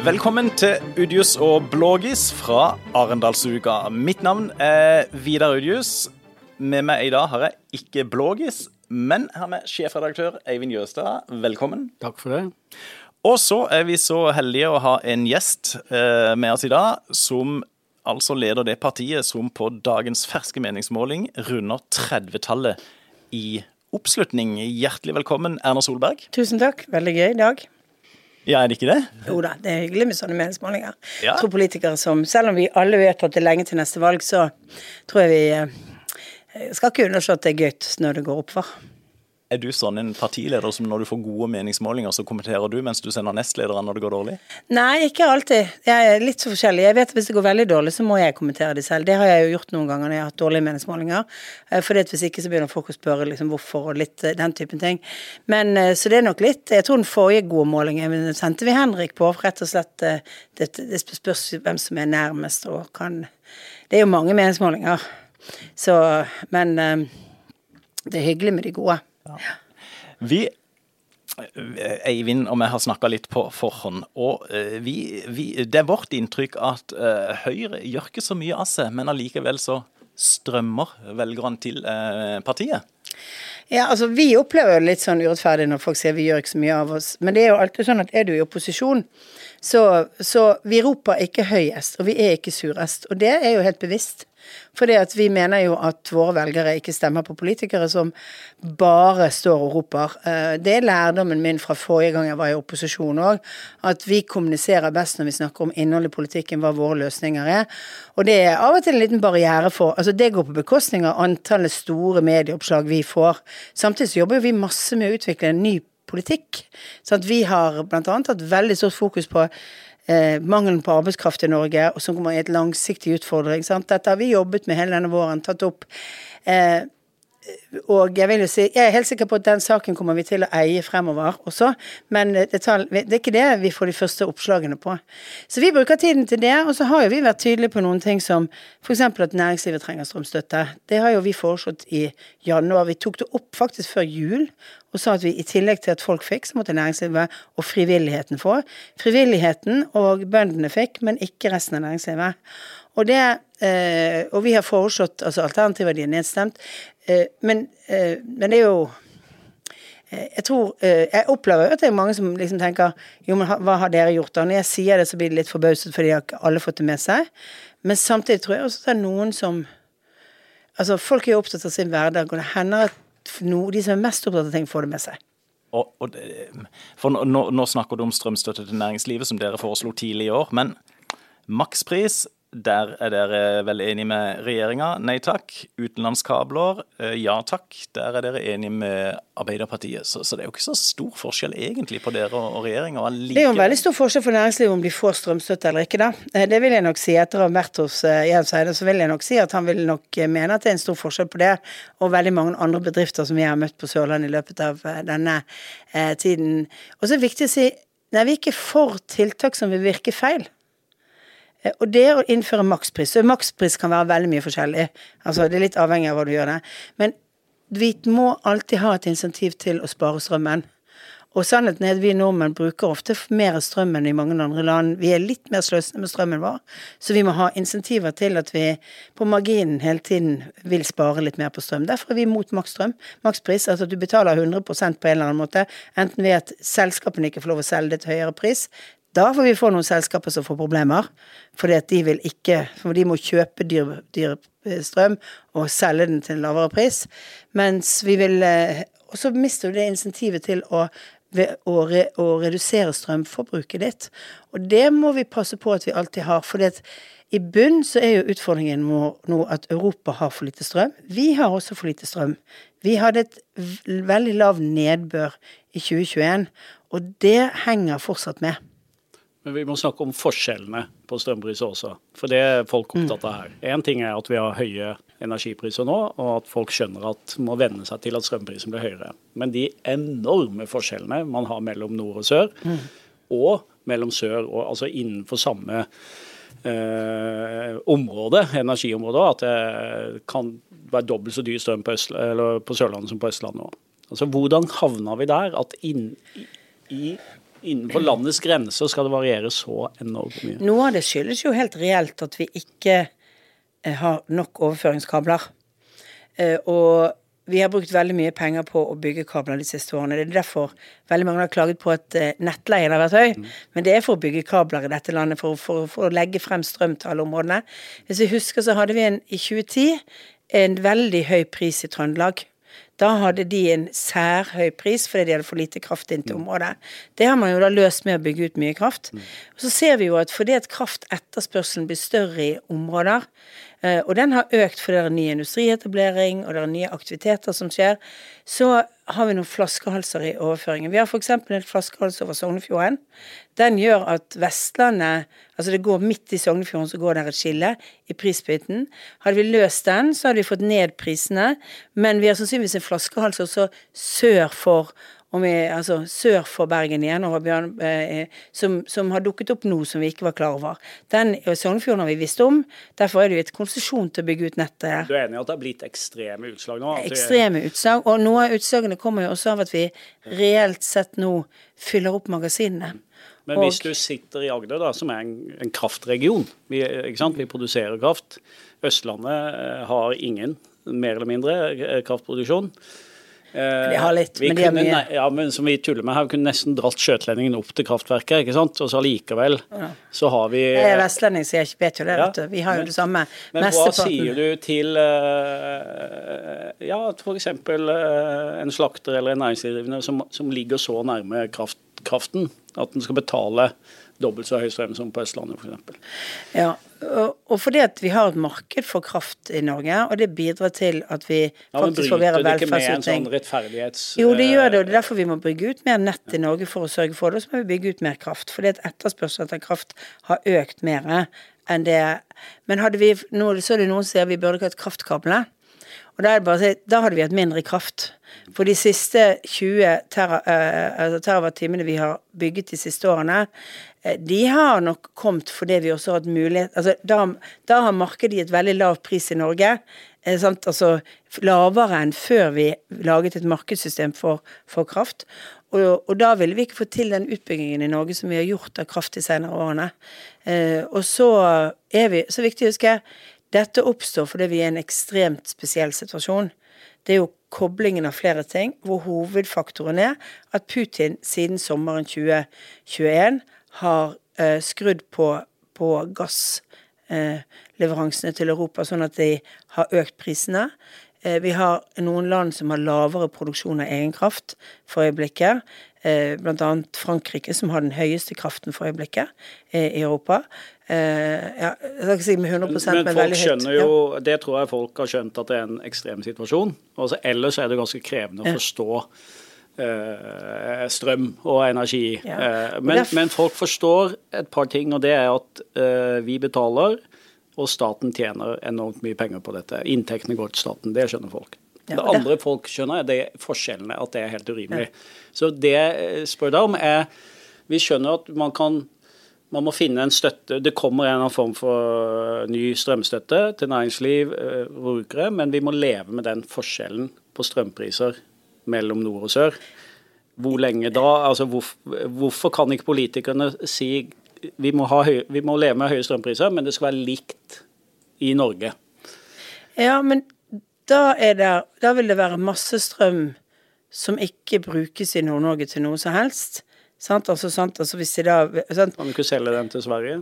Velkommen til Udius og Blågis fra Arendalsuka. Mitt navn er Vidar Udius. Med meg i dag har jeg ikke Blågis, men her med sjefredaktør Eivind Jøstad. Velkommen. Takk for det. Og så er vi så heldige å ha en gjest eh, med oss i dag, som altså leder det partiet som på dagens ferske meningsmåling runder 30-tallet i oppslutning. Hjertelig velkommen, Erna Solberg. Tusen takk. Veldig gøy i dag. Ja, er det ikke det? Jo da, det er hyggelig med sånne meningsmålinger. Ja. Jeg tror politikere som, Selv om vi alle vet at det er lenge til neste valg, så tror jeg vi eh, skal ikke underslå at det er gøy når det går oppfor. Er du sånn en partileder som når du får gode meningsmålinger, så kommenterer du mens du sender nestlederen når det går dårlig? Nei, ikke alltid. Jeg er litt så forskjellig. Jeg vet at Hvis det går veldig dårlig, så må jeg kommentere det selv. Det har jeg jo gjort noen ganger når jeg har hatt dårlige meningsmålinger. For fordi Hvis ikke så begynner folk å spørre liksom hvorfor og litt eh, den typen ting. Men eh, Så det er nok litt Jeg tror den forrige gode målingen sendte vi Henrik på, for rett og slett eh, det, det spørs hvem som er nærmest og kan Det er jo mange meningsmålinger. Så Men eh, det er hyggelig med de gode. Vi Eivind og vi har snakka litt på forhånd, og eh, vi, vi, det er vårt inntrykk at eh, Høyre gjør ikke så mye av seg, men allikevel så strømmer velgerne til eh, partiet. Ja, altså Vi opplever jo litt sånn urettferdig når folk sier vi gjør ikke så mye av oss. Men det er jo alltid sånn at er du i opposisjon, så, så vi roper ikke høyest, og vi er ikke surest. Og det er jo helt bevisst. Fordi vi mener jo at våre velgere ikke stemmer på politikere som bare står og roper. Eh, Det er lærdommen min fra forrige gang jeg var i opposisjon òg. At vi kommuniserer best når vi snakker om innholdet i politikken, hva våre løsninger er. Og det er av og til en liten barriere for Altså det går på bekostning av antallet store medieoppslag vi får. Samtidig så jobber vi masse med å utvikle en ny politikk. Så at vi har annet hatt veldig stort fokus på eh, mangelen på arbeidskraft i Norge, og som kommer i et langsiktig utfordring. Sant? Dette har vi jobbet med hele denne våren, tatt opp. Eh, og jeg vil jo si, jeg er helt sikker på at den saken kommer vi til å eie fremover også, men det, tar, det er ikke det vi får de første oppslagene på. Så vi bruker tiden til det, og så har jo vi vært tydelige på noen ting som f.eks. at næringslivet trenger strømstøtte. Det har jo vi foreslått i januar. Vi tok det opp faktisk før jul og sa at vi i tillegg til at folk fikk, så måtte næringslivet og frivilligheten få. Frivilligheten og bøndene fikk, men ikke resten av næringslivet. Og, det, eh, og vi har foreslått altså Alternativet de er nedstemt. Eh, men, eh, men det er jo jeg tror, jeg opplever jo at det er mange som liksom tenker jo, men hva har dere gjort da? Når jeg sier det, så blir det litt forbauset, fordi har ikke alle fått det med seg. Men samtidig tror jeg også at det er noen som Altså, folk er jo opptatt av sin hverdag, og det hender at no, de som er mest opptatt av ting, får det med seg. Og, og, for nå- nå snakker du om strømstøtte til næringslivet, som dere foreslo tidlig i år. Men makspris, der er dere vel enige med regjeringa? Nei takk. Utenlandskabler, eh, ja takk. Der er dere enige med Arbeiderpartiet. Så, så det er jo ikke så stor forskjell egentlig på dere og, og regjeringa. Det er jo en veldig stor forskjell for næringslivet om de får strømstøtte eller ikke, da. Eh, Det vil jeg nok si. Etter å ha vært hos eh, Jens Eide, så vil jeg nok si at han vil nok mene at det er en stor forskjell på det, og veldig mange andre bedrifter som jeg har møtt på Sørlandet i løpet av denne eh, tiden. Og så er det viktig å si nei, vi er ikke for tiltak som vil virke feil. Eh, Og det å innføre makspris så Makspris kan være veldig mye forskjellig. Altså Det er litt avhengig av hva du gjør det. Men vi må alltid ha et insentiv til å spare strømmen. Og sannheten er at vi nordmenn bruker ofte mer strøm enn i mange andre land. Vi er litt mer sløsende med strømmen vår, så vi må ha insentiver til at vi på marginen hele tiden vil spare litt mer på strøm. Derfor er vi mot maksstrøm. Makspris, altså at du betaler 100 på en eller annen måte, enten ved at selskapene ikke får lov å selge det til høyere pris. Da får vi få noen selskaper som får problemer, fordi at de vil ikke For de må kjøpe dyr, dyr eh, strøm og selge den til en lavere pris. Mens vi vil eh, Og så mister du det insentivet til å ved å, re, å redusere strømforbruket ditt. Og det må vi passe på at vi alltid har. For i bunn så er jo utfordringen nå at Europa har for lite strøm. Vi har også for lite strøm. Vi hadde et veldig lav nedbør i 2021, og det henger fortsatt med. Men vi må snakke om forskjellene på strømpriser også, for det er folk opptatt av her. Én ting er at vi har høye energipriser nå, og at folk skjønner at må venne seg til at strømprisen blir høyere. Men de enorme forskjellene man har mellom nord og sør, mm. og mellom sør og altså innenfor samme eh, område, energiområde, at det kan være dobbelt så dyr strøm på, Øst, på Sørlandet som på Østlandet nå. Altså, hvordan havna vi der at inn, i innenfor landets grenser skal det variere så enormt mye? Noe av det skyldes jo helt reelt at vi ikke eh, har nok overføringskabler. Eh, og vi har brukt veldig mye penger på å bygge kabler de siste årene. Det er derfor veldig mange har klaget på at eh, nettleien har vært høy. Mm. Men det er for å bygge kabler i dette landet, for, for, for, å legge frem strøm til alle områdene. Hvis vi husker, så hadde vi en, i 2010 en veldig høy pris i Trøndelag. Da hadde de en særhøy pris fordi de hadde for lite kraft inn til mm. området. Det har man jo da løst med å bygge ut mye kraft. Mm. Og så ser vi jo at fordi at kraftetterspørselen blir større i områder, og den har økt fordi det er ny industrietablering og det er nye aktiviteter som skjer, så har vi noen flaskehalser i overføringen. Vi har f.eks. en flaskehals over Sognefjorden. Den gjør at Vestlandet Altså det går midt i Sognefjorden, så går det et skille i prisbiten. Hadde vi løst den, så hadde vi fått ned prisene. Men vi har sannsynligvis en flaskehals også sør for vi, altså sør for Bergen igjen, Bjørn, eh, som, som, har dukket opp nå som vi ikke var klar over. Den Sognefjorden har vi visst om, derfor er det jo et konsesjon til å bygge ut nettet her. Du er enig i at det har blitt ekstreme utslag nå? Ekstreme utslag, og noe av utslagene kommer jo også av at vi reelt sett nå fyller opp magasinene. Men hvis du sitter i Agder, da, som er en, en kraftregion, vi, vi, produserer kraft. Østlandet eh, har ingen, mer eller mindre, eh, kraftproduksjon. De har litt, vi men de har mye. Ja, men som vi tuller med her, vi kunne nesten dratt skjøtlendingen opp til kraftverket, ikke sant. Og så allikevel ja. så har vi Jeg er vestlending, så jeg vet jo det, ja, vet du. Vi har jo det samme. Men hva sier du til uh, ja, f.eks. Uh, en slakter eller en næringsdrivende som, som ligger så nærme kraft, kraften at den skal betale dobbelt så høy strøm som på Østlandet f.eks. Ja, og, fordi at vi har et marked for kraft i Norge, og det bidrar til at vi faktisk får bedre velferdsutvikling. Sånn. Jo, det gjør det, og det er derfor vi må bygge ut mer nett i Norge for å sørge for det. Og så må vi bygge ut mer kraft, fordi at etterspørselen etter kraft har økt mer enn det Men hadde vi nå, så er det noen som sier vi burde ikke hatt kraftkabler. Og da, bare, da, hadde vi hatt mindre kraft. For de siste 20 tera, uh, terawatt-timene vi har bygget de siste årene, de har nok kommet fordi vi også har hatt mulighet altså, da, da, har markedet gitt veldig lav pris i Norge. Uh, altså lavere enn før vi laget et markedssystem for, for kraft. Og, og, da ville vi ikke få til den utbyggingen i Norge som vi har gjort av kraft de senere årene. og så er vi så viktig å huske dette oppstår fordi vi er i en ekstremt spesiell situasjon. Det er jo koblingen av flere ting, hvor hovedfaktoren er at Putin siden sommeren 2021 har eh, skrudd på, på gassleveransene eh, til Europa, sånn at de har økt prisene. Uh, vi har noen land som har lavere produksjon av egen kraft for øyeblikket. Eh, bl.a. Frankrike, som har den høyeste kraften for øyeblikket eh, i Europa. Eh, ja, jeg skal ikke si med 100 men, men folk skjønner jo, ja. Det tror jeg folk har skjønt at det er en ekstrem situasjon. Altså, ellers er det ganske krevende å forstå uh, strøm og energi. Ja. Uh, men, men, folk forstår et par ting, og det er at uh, vi betaler, og staten tjener enormt mye penger på dette. Inntektene går til staten. Det skjønner folk. Ja, det andre folk skjønner, er det forskjellene, at det er helt urimelig. Ja. Så det jeg spør deg om, er Vi skjønner at man kan man må finne en støtte. Det kommer en form for ny strømstøtte til næringsliv, eh, brukere, men vi må leve med den forskjellen på strømpriser mellom nord og sør. Hvor lenge da? Altså, hvor, hvorfor kan ikke politikerne si vi må, høy, vi må leve med høye strømpriser, men det skal være likt i Norge? Ja, men da, det, da vil det være masse strøm som ikke brukes i Nord-Norge til noe som helst. Sant? Altså, sant? Altså, hvis de da sant? Kan du ikke selge den til Sverige?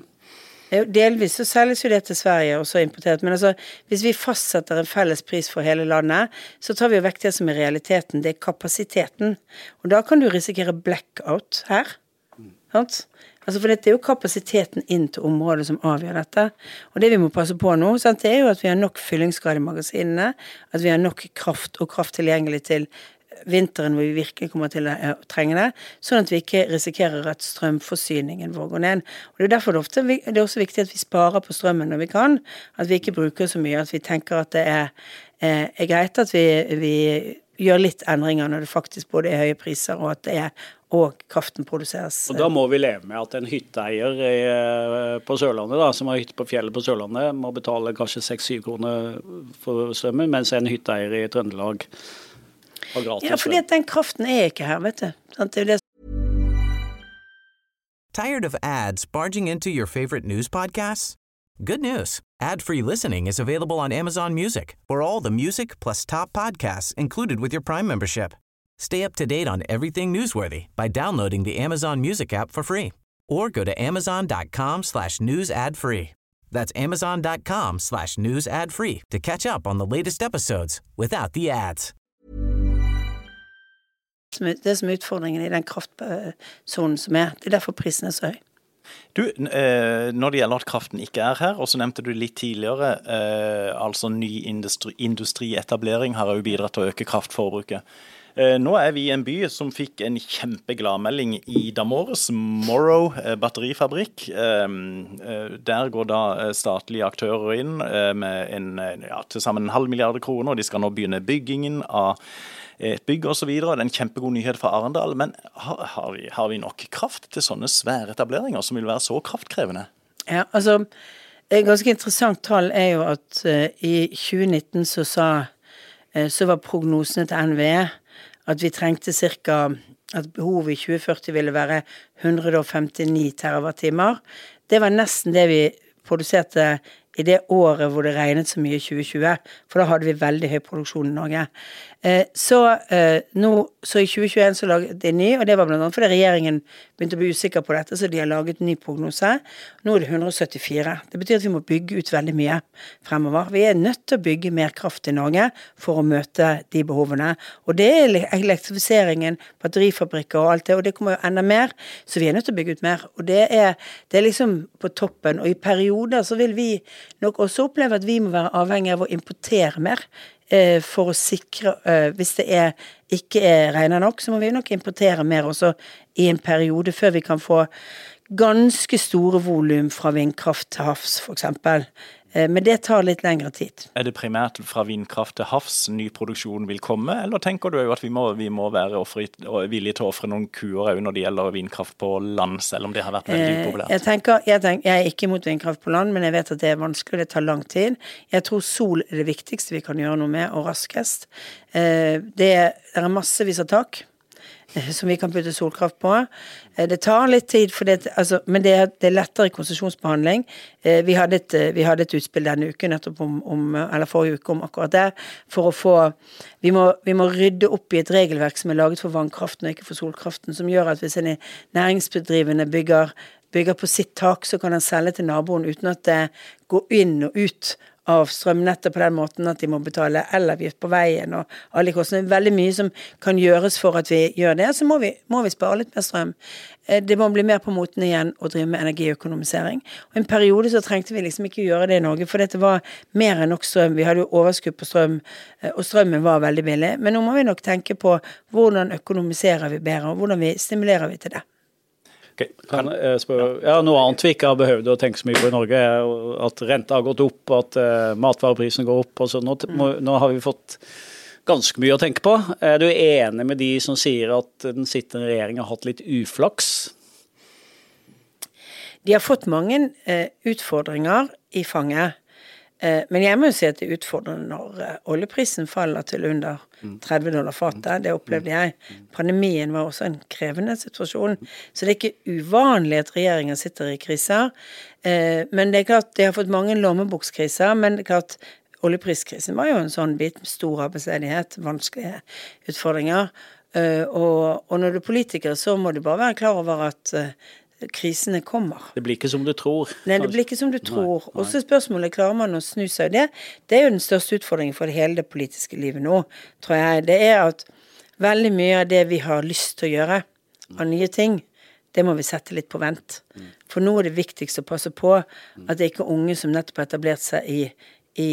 Delvis så selges jo det til Sverige, og så importert. Men altså, hvis vi fastsetter en felles pris for hele landet, så tar vi jo vekk det som er realiteten. Det er kapasiteten. Og da kan du risikere blackout her. Sant? Altså For dette er jo kapasiteten inn til området som avgjør dette. Og det vi må passe på nå, sant, det er jo at vi har nok fyllingsgrad i magasinene, at vi har nok kraft og kraft tilgjengelig til vinteren hvor vi virkelig kommer til å trenge det, sånn at vi ikke risikerer at strømforsyningen vår går ned. Og Det er derfor det, ofte, det er også viktig at vi sparer på strømmen når vi kan, at vi ikke bruker så mye, at vi tenker at det er, er greit at vi, vi gjør litt endringer når det faktisk både er høye priser og at det er og kraften produseres. Og Da må vi leve med at en hytteeier eh, på Sørlandet, da, som har hytte på fjellet på Sørlandet, må betale kanskje 6-7 kroner for strømmen, mens en hytteeier i Trøndelag har gratis. Ja, fordi den kraften er ikke her, vet du. Det er det Tired of ads barging into your favorite news podcasts? Good news. Ad-free listening is available on Amazon Music for all the music plus top podcasts included with your Prime membership. Stay up to date on everything newsworthy by downloading the Amazon Music app for free or go to amazon.com slash news ad free. That's amazon.com slash news ad free to catch up on the latest episodes without the ads. Det som er utfordringen i den kraftsonen som er. Det er derfor prisen er så høy. Du, eh, Når det gjelder at kraften ikke er her, og så nevnte du litt tidligere eh, altså ny industri, industrietablering har jo bidratt til å øke kraftforbruket. Eh, nå er vi i en by som fikk en kjempegladmelding i Damores, Morrow batterifabrikk. Der går da statlige aktører inn med en, ja, til sammen en halv milliard kroner. og De skal nå begynne byggingen av et bygg osv. Det er en kjempegod nyhet for Arendal. Men har, har, vi, har, vi, nok kraft til sånne svære etableringer som vil være så kraftkrevende? Ja, altså Et ganske interessant tall er jo at uh, i 2019 så sa uh, så var prognosene til NVE at vi trengte ca. at behovet i 2040 ville være 159 TWh. Det var nesten det vi produserte i det året hvor det regnet så mye i 2020, for da hadde vi veldig høy produksjon i Norge. Eh, så, eh, nå, så i 2021 så laget de ny, og det var bl.a. fordi regjeringen begynte å bli usikker på dette, så de har laget ny prognose. Nå er det 174. Det betyr at vi må bygge ut veldig mye fremover. Vi er nødt til å bygge mer kraft i Norge for å møte de behovene. Og det er elektrifiseringen, batterifabrikker og alt det, og det kommer jo enda mer, så vi er nødt til å bygge ut mer. Og det er, det er liksom på toppen. Og i perioder så vil vi nok også oppleve at vi må være avhengig av å importere mer. Eh, for å sikre eh, Hvis det er, ikke er regner nok, så må vi nok importere mer også i en periode før vi kan få ganske store volum fra vindkraft til havs, f.eks. Eh, men det tar litt lengre tid. Er det primært fra vindkraft til havs ny produksjon vil komme, eller tenker du at vi må, vi må være villige til å ofre noen kuer òg når det gjelder vindkraft på land, selv om det har vært veldig eh, upopulært? Jeg, tenker, jeg, tenker, jeg er ikke imot vindkraft på land, men jeg vet at det er vanskelig, det tar lang tid. Jeg tror sol er det viktigste vi kan gjøre noe med, og raskest. Eh, det er massevis av tak. Eh, som vi kan putte solkraft på. Eh, det tar litt tid, det, altså, men det er, det er, lettere konsesjonsbehandling. Eh, vi hadde, et, vi hadde et utspill denne uken, om, om, eller forrige uke om akkurat det. For å få vi må, vi må, rydde opp i et regelverk som er laget for vannkraften og ikke for solkraften, som gjør at hvis en næringsbedrivende bygger bygger på sitt tak, så kan han selge til naboen uten at det går inn og ut av strømnettet på den måten at de må betale elavgift på veien og alle kostnader. Veldig mye som kan gjøres for at vi gjør det. Så må vi, må vi spare litt mer strøm. Eh, det må bli mer på moten igjen å drive med energiøkonomisering. Og En periode så trengte vi liksom ikke gjøre det i Norge, for dette var mer enn nok strøm. Vi hadde jo overskudd på strøm, eh, og strømmen var veldig billig. Men nå må vi nok tenke på hvordan økonomiserer vi bedre, og hvordan vi stimulerer vi til det. Okay. Kan jeg spørre, ja, Noe annet vi ikke har behøvd å tenke så mye på i Norge, er at renta har gått opp, at uh, matvareprisen går opp. og så nå, nå, har vi fått ganske mye å tenke på. Er du enig med de som sier at den sittende regjeringen har hatt litt uflaks? De har fått mange uh, utfordringer i fanget. Uh, men jeg må jo si at det er utfordrende når oljeprisen faller til under 30 dollar fatet. Det opplevde jeg. Pandemien var også en krevende situasjon. Så det er ikke uvanlig at regjeringen sitter i kriser. Eh, men det er klart, de har fått mange lommebokskriser. Men det er klart, oljepriskrisen var jo en sånn bit. Stor arbeidsledighet, vanskelige utfordringer. Eh, og, når du er politiker, så må du bare være klar over at eh, krisene kommer. Det blir ikke som du tror. Nei, det blir ikke som du tror. Og så spørsmålet klarer man å snu seg. Det, det er jo den største utfordringen for hele det politiske livet nå, tror jeg. Det er at veldig mye av det vi har lyst til å gjøre av nye ting, det må vi sette litt på vent. For nå er det viktigst å passe på at det ikke er unge som nettopp har etablert seg i, i,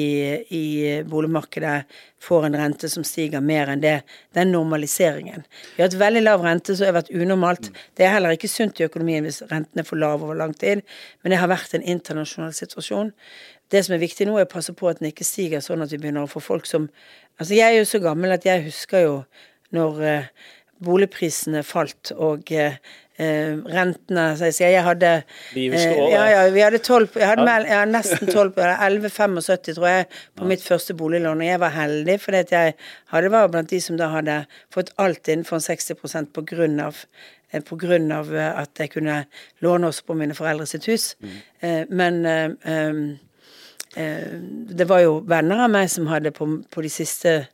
i, boligmarkedet får en rente som stiger mer enn det. Den normaliseringen. Vi har hatt veldig lav rente, som har vært unormalt. Det er heller ikke sunt i økonomien hvis renten er for lav over lang tid, men det har vært en internasjonal situasjon. Det som er viktig nå, er å passe på at den ikke stiger sånn at vi begynner å få folk som Altså, jeg er jo så gammel at jeg husker jo når eh, boligprisene falt og eh, rentene så jeg sier jeg hadde eh, ja, ja, vi hadde 12, jeg hadde. Med, nesten 12 11,75 tror jeg på mitt første boliglån, og jeg var heldig fordi at jeg hadde var blant de som da hadde fått alt innenfor 60% på grunn av eh, av eh, at jeg kunne låne også på mine foreldre sitt hus. Mm. Eh, men det var jo venner av meg som hadde på, på de siste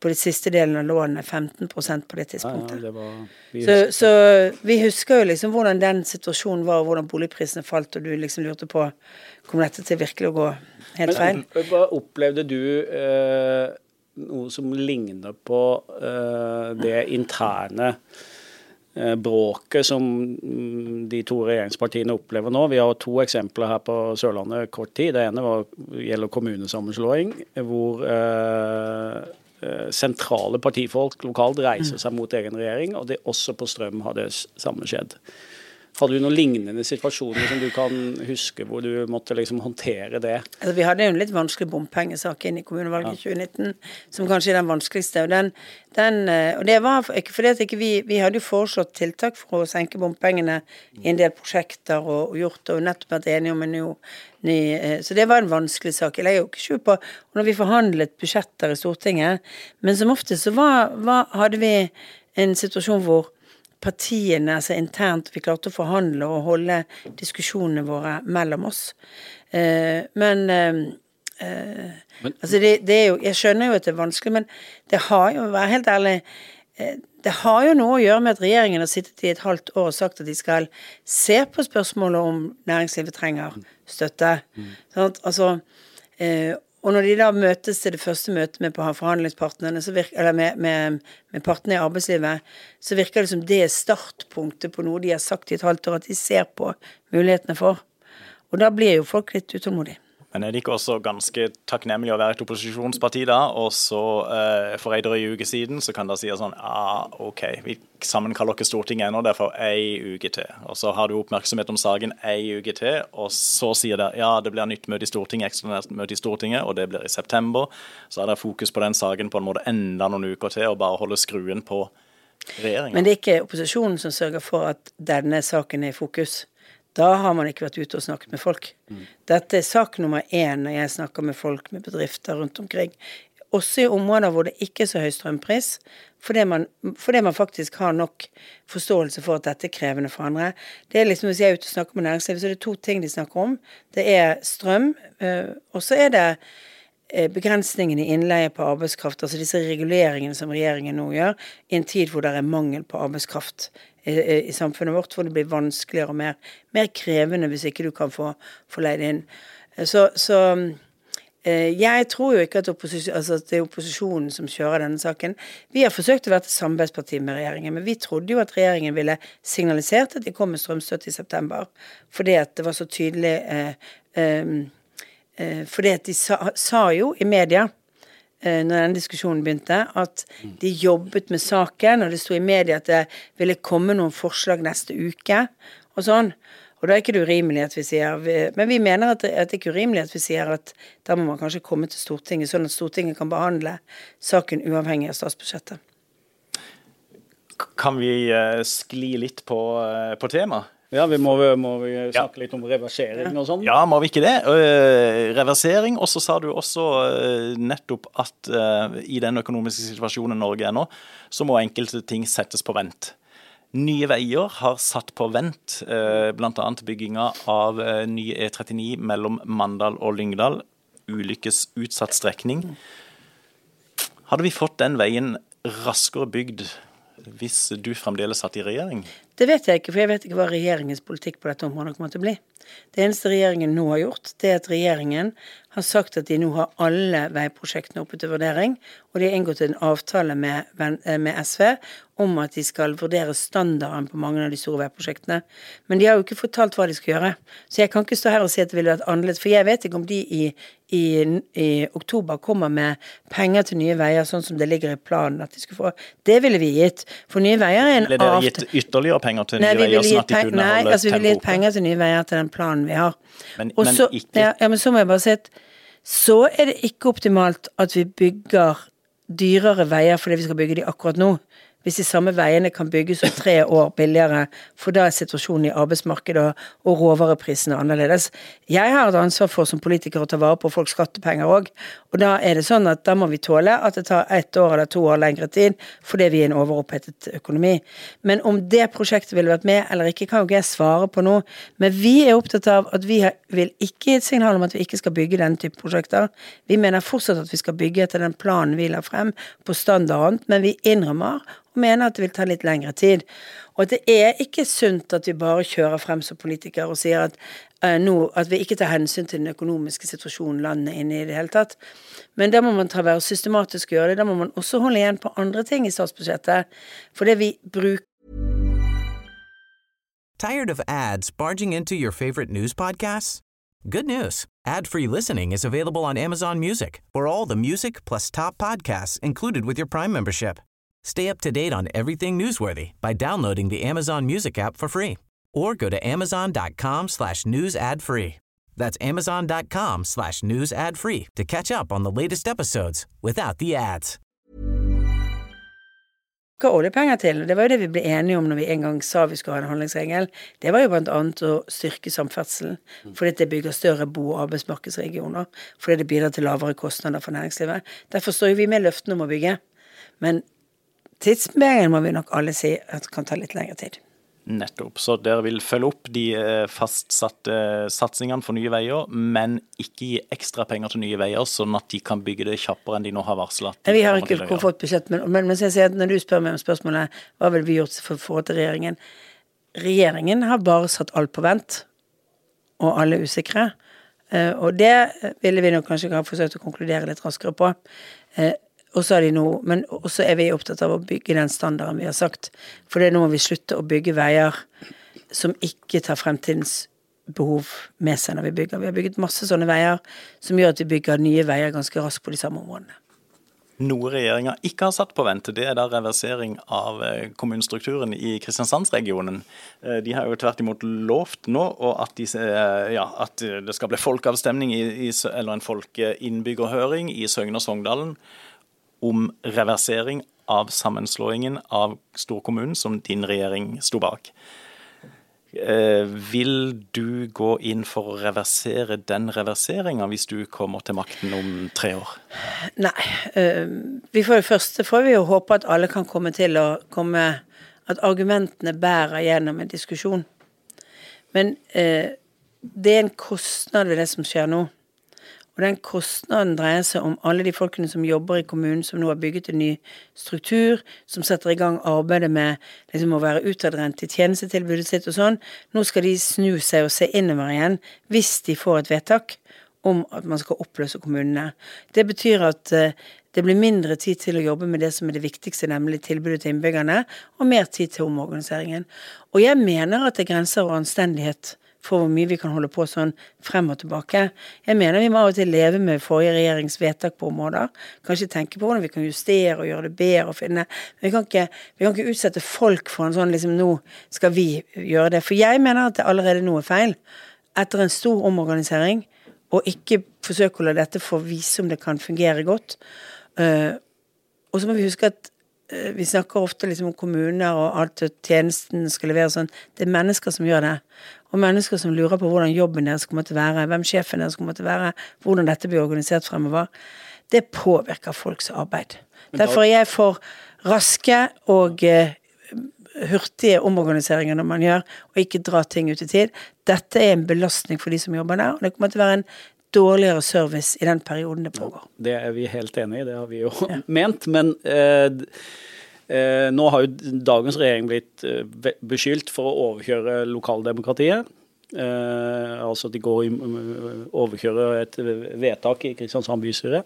på de siste delen av lånet 15% på det tidspunktet. Ja, ja, det var, vi så, så, vi husker jo liksom hvordan den situasjonen var, og hvordan boligprisene falt, og du liksom lurte på kom dette til virkelig å gå helt feil? Men, opplevde du eh, noe som ligner på eh, det interne eh, bråket som mm, de to regjeringspartiene opplever nå. Vi har to eksempler her på Sørlandet kort tid. Det ene var, gjelder kommunesammenslåing, hvor Eh, sentrale partifolk lokalt reiser seg mot egen regjering, og det også på strøm har det samme skjedd. Hadde du noen lignende situasjoner som du kan huske, hvor du måtte liksom håndtere det? Altså, vi hadde jo en litt vanskelig bompengesak inn i kommunevalget i ja. 2019, som kanskje er den vanskeligste. Og, den, den, eh, og det var ikke fordi at ikke vi Vi hadde jo foreslått tiltak for å senke bompengene i en del prosjekter, og, og gjort og nettopp vært enige om en ny, ny eh, Så det var en vanskelig sak. Jeg legger jo ikke skjul på og når vi forhandlet budsjetter i Stortinget, men som oftest så var, var, hadde vi en situasjon hvor partiene altså internt Vi klarte å forhandle og holde diskusjonene våre mellom oss. Eh, men, eh, eh, men altså det, det, er jo Jeg skjønner jo at det er vanskelig, men det har jo, vær helt ærlig eh, det har jo noe å gjøre med at regjeringen har sittet i et halvt år og sagt at de skal se på spørsmålet om næringslivet trenger støtte. Mm. Sånn, altså, eh, og når de da møtes til det første møtet med forhandlingspartnerne, virker, eller med, med, med, partene i arbeidslivet, så virker det som det er startpunktet på noe de har sagt i et halvt år at de ser på mulighetene for. Og da blir jo folk litt utålmodige. Men er det ikke også ganske takknemlig å være et opposisjonsparti da, og så eh, for ei drøy uke siden så kan dere si sånn ah, OK, vi sammenkaller ikke Stortinget ennå, det er for ei uke til. Og så har du oppmerksomhet om saken ei uke til, og så sier dere ja, det blir nytt møte i Stortinget, ekstraordinært møte i Stortinget, og det blir i september. Så har dere fokus på den saken på en måte enda noen uker til, og bare holde skruen på regjeringa. Men det er ikke opposisjonen som sørger for at denne saken er i fokus. Da har man ikke vært ute og snakket med folk. Mm. Dette er sak nummer én når jeg snakker med folk med bedrifter rundt omkring. Også i områder hvor det ikke er så høy strømpris, fordi man, fordi man faktisk har nok forståelse for at dette er krevende for andre. Det er liksom Hvis jeg er ute og snakker med næringslivet, så er det to ting de snakker om. Det er strøm, eh, og så er det eh, begrensningen i innleie på arbeidskraft, altså disse reguleringene som regjeringen nå gjør, i en tid hvor det er mangel på arbeidskraft i, i, samfunnet vårt, hvor det blir vanskeligere og mer, mer krevende hvis ikke du kan få, få leid inn. Så, så eh, jeg tror jo ikke at, altså at, det er opposisjonen som kjører denne saken. Vi har forsøkt å være et samarbeidsparti med regjeringen, men vi trodde jo at regjeringen ville signalisert at de kom med strømstøtte i september, fordi at det var så tydelig eh, eh, eh at de sa, sa jo i media Eh, når denne diskusjonen begynte, at de jobbet med saken, og det sto i media at det ville komme noen forslag neste uke, og sånn. Og da er ikke det urimelig at vi sier Men vi mener at det, at det er ikke urimelig at vi sier at da må man kanskje komme til Stortinget, sånn at Stortinget kan behandle saken uavhengig av statsbudsjettet. Kan vi eh, skli litt på, på temaet? Ja, vi må, må vi snakke ja. litt om reversering og sånn? Ja, må vi ikke det? Uh, reversering. Og så sa du også uh, nettopp at uh, i den økonomiske situasjonen Norge er nå, så må enkelte ting settes på vent. Nye Veier har satt på vent bl.a. bygginga av ny E39 mellom Mandal og Lyngdal. Ulykkesutsatt strekning. Hadde vi fått den veien raskere bygd hvis du fremdeles satt i regjering? Det vet jeg ikke, for jeg vet ikke hva regjeringens politikk på dette området kommer til å bli. Det eneste regjeringen nå har gjort, det er at regjeringen har sagt at de nå har alle veiprosjektene oppe til vurdering, og de har inngått en avtale med, eh, med, SV om at de skal vurdere standarden på mange av de store veiprosjektene. Men de har jo ikke fortalt hva de skal gjøre. Så jeg kan ikke stå her og si at det ville vært annerledes, for jeg vet ikke om de i, i, i oktober kommer med penger til Nye Veier, sånn som det ligger i planen at de skulle få. Det ville vi gitt. For Nye Veier er en avtale Ville dere gitt ytterligere penger til Nye Veier, sånn at de kunne nei, holde altså, vi vil gi penger til Nye Veier til den planen vi har. Men, men ikke ja, ja, men så må jeg bare si at så er det ikke optimalt at vi bygger dyrere veier fordi vi skal bygge de akkurat nå hvis de samme veiene kan bygges om tre år billigere, for da er situasjonen i arbeidsmarkedet og, råvareprisene annerledes. Jeg har et ansvar for som politiker å ta vare på folks skattepenger òg, og da er det sånn at da må vi tåle at det tar ett år eller to år lengre tid fordi vi er en overopphetet økonomi. Men om det prosjektet ville vært med eller ikke, kan jo ikke jeg svare på nå. Men vi er opptatt av at vi vil ikke gi et signal om at vi ikke skal bygge denne type prosjekter. Vi mener fortsatt at vi skal bygge etter den planen vi la frem på standarden, men vi innrømmer og mener at det vil ta litt lengre tid. Og at det er ikke sunt at vi bare kjører frem som politikere og sier at, uh, nå, at vi ikke tar hensyn til den økonomiske situasjonen landet er inne i i det hele tatt. Men da må man ta være systematisk og gjøre det. Da må man også holde igjen på andre ting i statsbudsjettet. For det vi bruker Tired of ads barging into your favorite news podcasts? Good news. Ad-free listening is available on Amazon Music for all the music plus top podcasts included with your Prime membership. Stay up to date on everything newsworthy by downloading the Amazon Music app for free or go to amazon.com slash news ad free. That's amazon.com slash news ad free to catch up on the latest episodes without the ads. oljepenger til, det var jo det vi ble enige om når vi en gang sa vi skulle ha en handlingsregel, det var jo blant annet å styrke samferdselen, fordi det bygger større bo- og arbeidsmarkedsregioner, fordi det bidrar til lavere kostnader for næringslivet. Derfor står jo vi med løftene om å bygge. Men Tidsmengden må vi nok alle si at kan ta litt lengre tid. Nettopp. Så dere vil følge opp de eh, fastsatte satsingene for Nye Veier, men ikke gi ekstra penger til Nye Veier, sånn at de kan bygge det kjappere enn de nå har varsla? Vi har ikke fått budsjett, men, men, men jeg når du spør meg om spørsmålet hva ville vi gjort for forhold til regjeringen Regjeringen har bare satt alt på vent, og alle er usikre. Eh, og det ville vi nok kanskje ha forsøkt å konkludere litt raskere på. Og så er de noe, Men også er vi opptatt av å bygge den standarden vi har sagt. For nå må vi slutte å bygge veier som ikke tar fremtidens behov med seg når vi bygger. Vi har bygget masse sånne veier som gjør at vi bygger nye veier ganske raskt på de samme områdene. Noe regjeringa ikke har satt på vent, det er da reversering av eh, kommunestrukturen i Kristiansandsregionen. Eh, de har jo tvert imot lovt nå at, de, eh, ja, at det skal bli folkeavstemning i, eller en folkeinnbyggerhøring i Søgne og Sogndalen om reversering av sammenslåingen av storkommunen som din regjering sto bak. Eh, vil du gå inn for å reversere den reverseringa hvis du kommer til makten om tre år? Nei. For vi får det første får vi jo håpe at alle kan komme til å komme At argumentene bærer gjennom en diskusjon. Men eh, det er en kostnad ved det som skjer nå. Og den kostnaden dreier seg om alle de folkene som jobber i kommunen, som nå har bygget en ny struktur, som setter i gang arbeidet med liksom, å være utadvendt i tjenestetilbudet sitt og sånn. Nå skal de snu seg og se innover igjen, hvis de får et vedtak om at man skal oppløse kommunene. Det betyr at uh, det blir mindre tid til å jobbe med det som er det viktigste, nemlig tilbudet til innbyggerne, og mer tid til omorganiseringen. Og jeg mener at det er grenser over anstendighet for hvor mye vi kan holde på sånn frem og tilbake. Jeg mener vi må av og til leve med forrige regjerings vedtak på områder. Kanskje tenke på hvordan vi kan justere og gjøre det bedre og finne Men vi kan ikke, vi kan ikke utsette folk for en sånn liksom Nå skal vi gjøre det. For jeg mener at det allerede nå er feil. Etter en stor omorganisering, og ikke forsøke å la dette få vise om det kan fungere godt. Uh, og så må vi huske at vi snakker ofte liksom om kommuner og alt og tjenesten skal levere sånn. Det er mennesker som gjør det og mennesker som lurer på hvordan jobben deres kommer til å være, hvem sjefen deres kommer til å være, hvordan dette blir organisert fremover, det påvirker folks arbeid. Derfor er jeg for raske og uh, hurtige omorganiseringer når man gjør, og ikke dra ting ut i tid. Dette er en belastning for de som jobber der, og det kommer til å være en dårligere service i den perioden det pågår. Det er vi helt enig i, det har vi jo ja. ment. Men eh, Eh, nå har jo dagens regjering blitt eh, beskyldt for å overkjøre lokaldemokratiet. Eh, altså de går i, overkjører et vedtak i Kristiansand bystyre.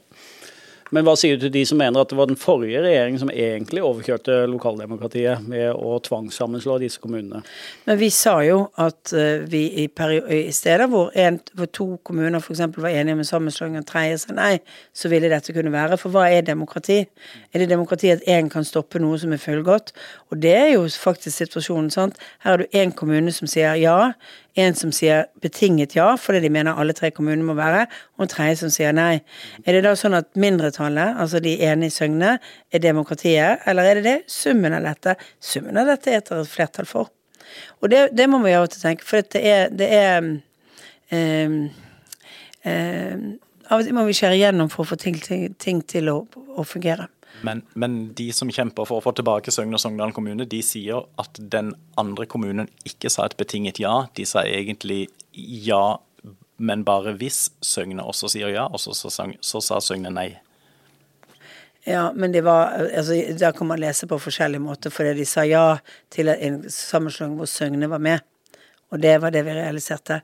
Men hva sier du til de som mener at det var den forrige regjeringen som egentlig overkjørte lokaldemokratiet med å tvangssammenslå disse kommunene? Men vi sa jo at uh, vi i, i, steder hvor, en, hvor to kommuner f.eks. var enige om en sammenslåing, og tredje sa nei, så ville dette kunne være. For hva er demokrati? Er det demokrati at én kan stoppe noe som er fullgodt? Og det er jo faktisk situasjonen, sant. Her har du én kommune som sier ja, en som sier betinget ja, fordi de mener alle tre kommunene må være, og en tredje som sier nei. Er det da sånn at mindretallet, altså de enige i Søgne, er demokratiet, eller er det det summen av dette? Summen av dette er et flertall for. Og det, det må vi av og til tenke, for det er, det er um, um, Av og til må vi skjære igjennom for å få ting, ting, ting til å, å fungere. Men, men, de som kjemper for å få tilbake Søgne og Sogndal kommune, de sier at den andre kommunen ikke sa et betinget ja. De sa egentlig ja, men bare hvis Søgne også sier ja, og så, så, så sa Søgne nei. Ja, men det var altså, Da kan man lese på forskjellige måter, fordi de sa ja til en sammenslåing hvor Søgne var med. Og det var det vi realiserte.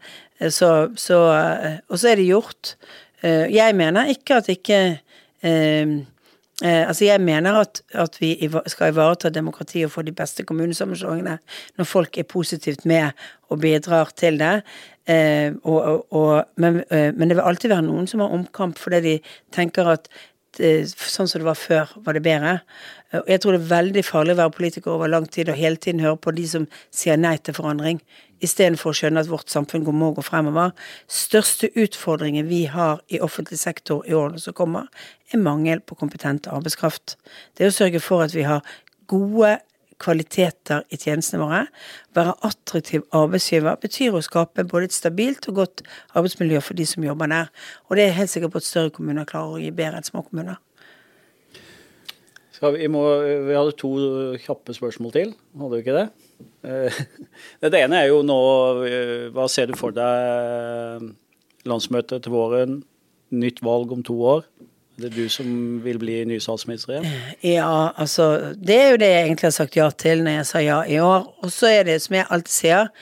Så, så, og så er det gjort. Eh, jeg mener ikke at ikke eh, Eh, altså Jeg mener at, at, vi skal ivareta demokrati og få de beste kommunesammenslåingene når folk er positivt med og bidrar til det. Eh, og, og, men, eh, men, det vil alltid være noen som har omkamp fordi de tenker at eh, sånn som det var før, var det bedre. Og jeg tror det er veldig farlig å være politiker over lang tid og hele tiden høre på de som sier nei til forandring istedenfor å skjønne at vårt samfunn må gå fremover. Største utfordringen vi har i offentlig sektor i årene som kommer, er mangel på kompetent arbeidskraft. Det er å sørge for at vi har gode kvaliteter i tjenestene våre. Være attraktiv arbeidsgiver betyr å skape både et stabilt og godt arbeidsmiljø for de som jobber der. Og det er helt sikkert på at større kommuner klarer å gi bedre enn små kommuner. Vi, må, vi, hadde to kjappe spørsmål til, hadde vi ikke det? Eh, det ene er jo nå eh, Hva ser du for deg landsmøtet til våren? Nytt valg om to år? Det du som vil bli ny statsminister igjen? Ja, altså Det er jo det jeg egentlig har sagt ja til når jeg sa ja i år. Og så er det som jeg alltid sier,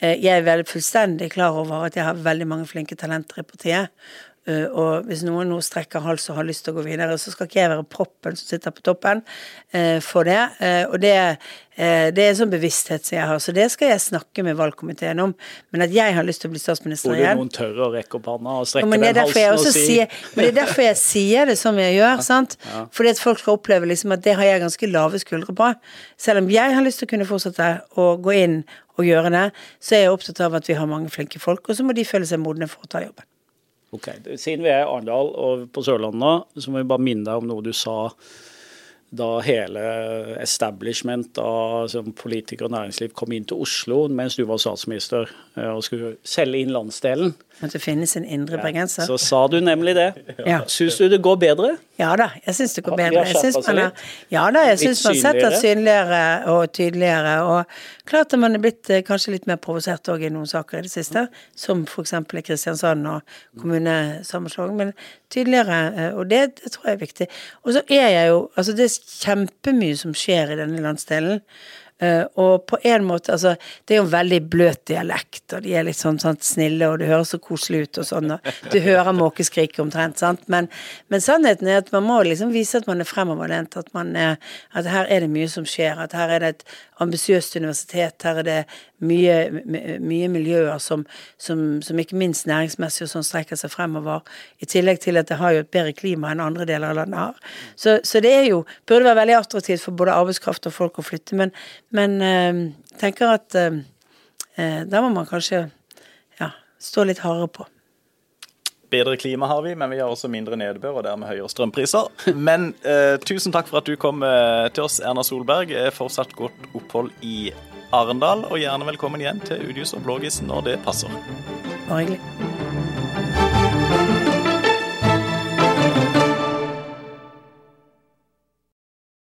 eh, jeg er veldig fullstendig klar over at jeg har veldig mange flinke talenter i partiet. Eh, og hvis noen nå strekker hals og har lyst til å gå videre, så skal ikke jeg være proppen som sitter på toppen uh, for det. Uh, og det, det er en sånn bevissthet som jeg har, så det skal jeg snakke med valgkomiteen om. Men at jeg har lyst til å bli statsminister igjen Burde noen tørre å rekke opp hånda og strekke den halsen og si sier, Men det er derfor jeg sier det som jeg gjør, sant. Ja. Fordi at folk skal oppleve liksom at det har jeg ganske lave skuldre på. Selv om jeg har lyst til å kunne fortsette å gå inn og gjøre det, så er jeg opptatt av at vi har mange flinke folk, og så må de føle seg modne for å ta jobben. Ok, Siden vi er i Arendal og på Sørlandet så må vi bare minne deg om noe du sa da hele establishment av politikere politiker og næringsliv kom inn til Oslo mens du var statsminister eh, og skulle selge inn landsdelen. At det finnes en indre bergenser. Ja, så sa du nemlig det. Ja. Syns du det går bedre? Ja da, jeg syns det går bedre. Jeg syns man har, ja da, jeg syns man har sett det synligere og tydeligere. Og klart at man er blitt eh, kanskje litt mer provosert òg i noen saker i det siste, som f.eks. i Kristiansand og kommunesammenslåing. Men tydeligere, eh, og det, det tror jeg er viktig. Og så er jeg jo Altså, det er kjempemye som skjer i denne landsdelen. Uh, og på en måte, altså Det er jo en veldig bløt dialekt, og de er litt sånn, sånn snille, og det høres så koselig ut og sånn. Og du hører måkeskriket omtrent, sant. Men, men, sannheten er at man må liksom vise at man er fremoverlent, at, man er, at her er det mye som skjer. At her er det et ambisiøst universitet, her er det mye, mye miljøer som, som, som, ikke minst næringsmessig og sånn strekker seg fremover. I tillegg til at det har jo et bedre klima enn andre deler av landet har. Så, så det er jo, burde være veldig attraktivt for både arbeidskraft og folk å flytte, men, men øh, tenker at øh, da må man kanskje ja, stå litt hardere på. Bedre klima har vi, men vi har også mindre nedbør og dermed høyere strømpriser. Men eh, tusen takk for at du kom eh, til oss, Erna Solberg. Fortsatt godt opphold i Arendal, og gjerne velkommen igjen til Udius og Blågis når det passer. Bare hyggelig.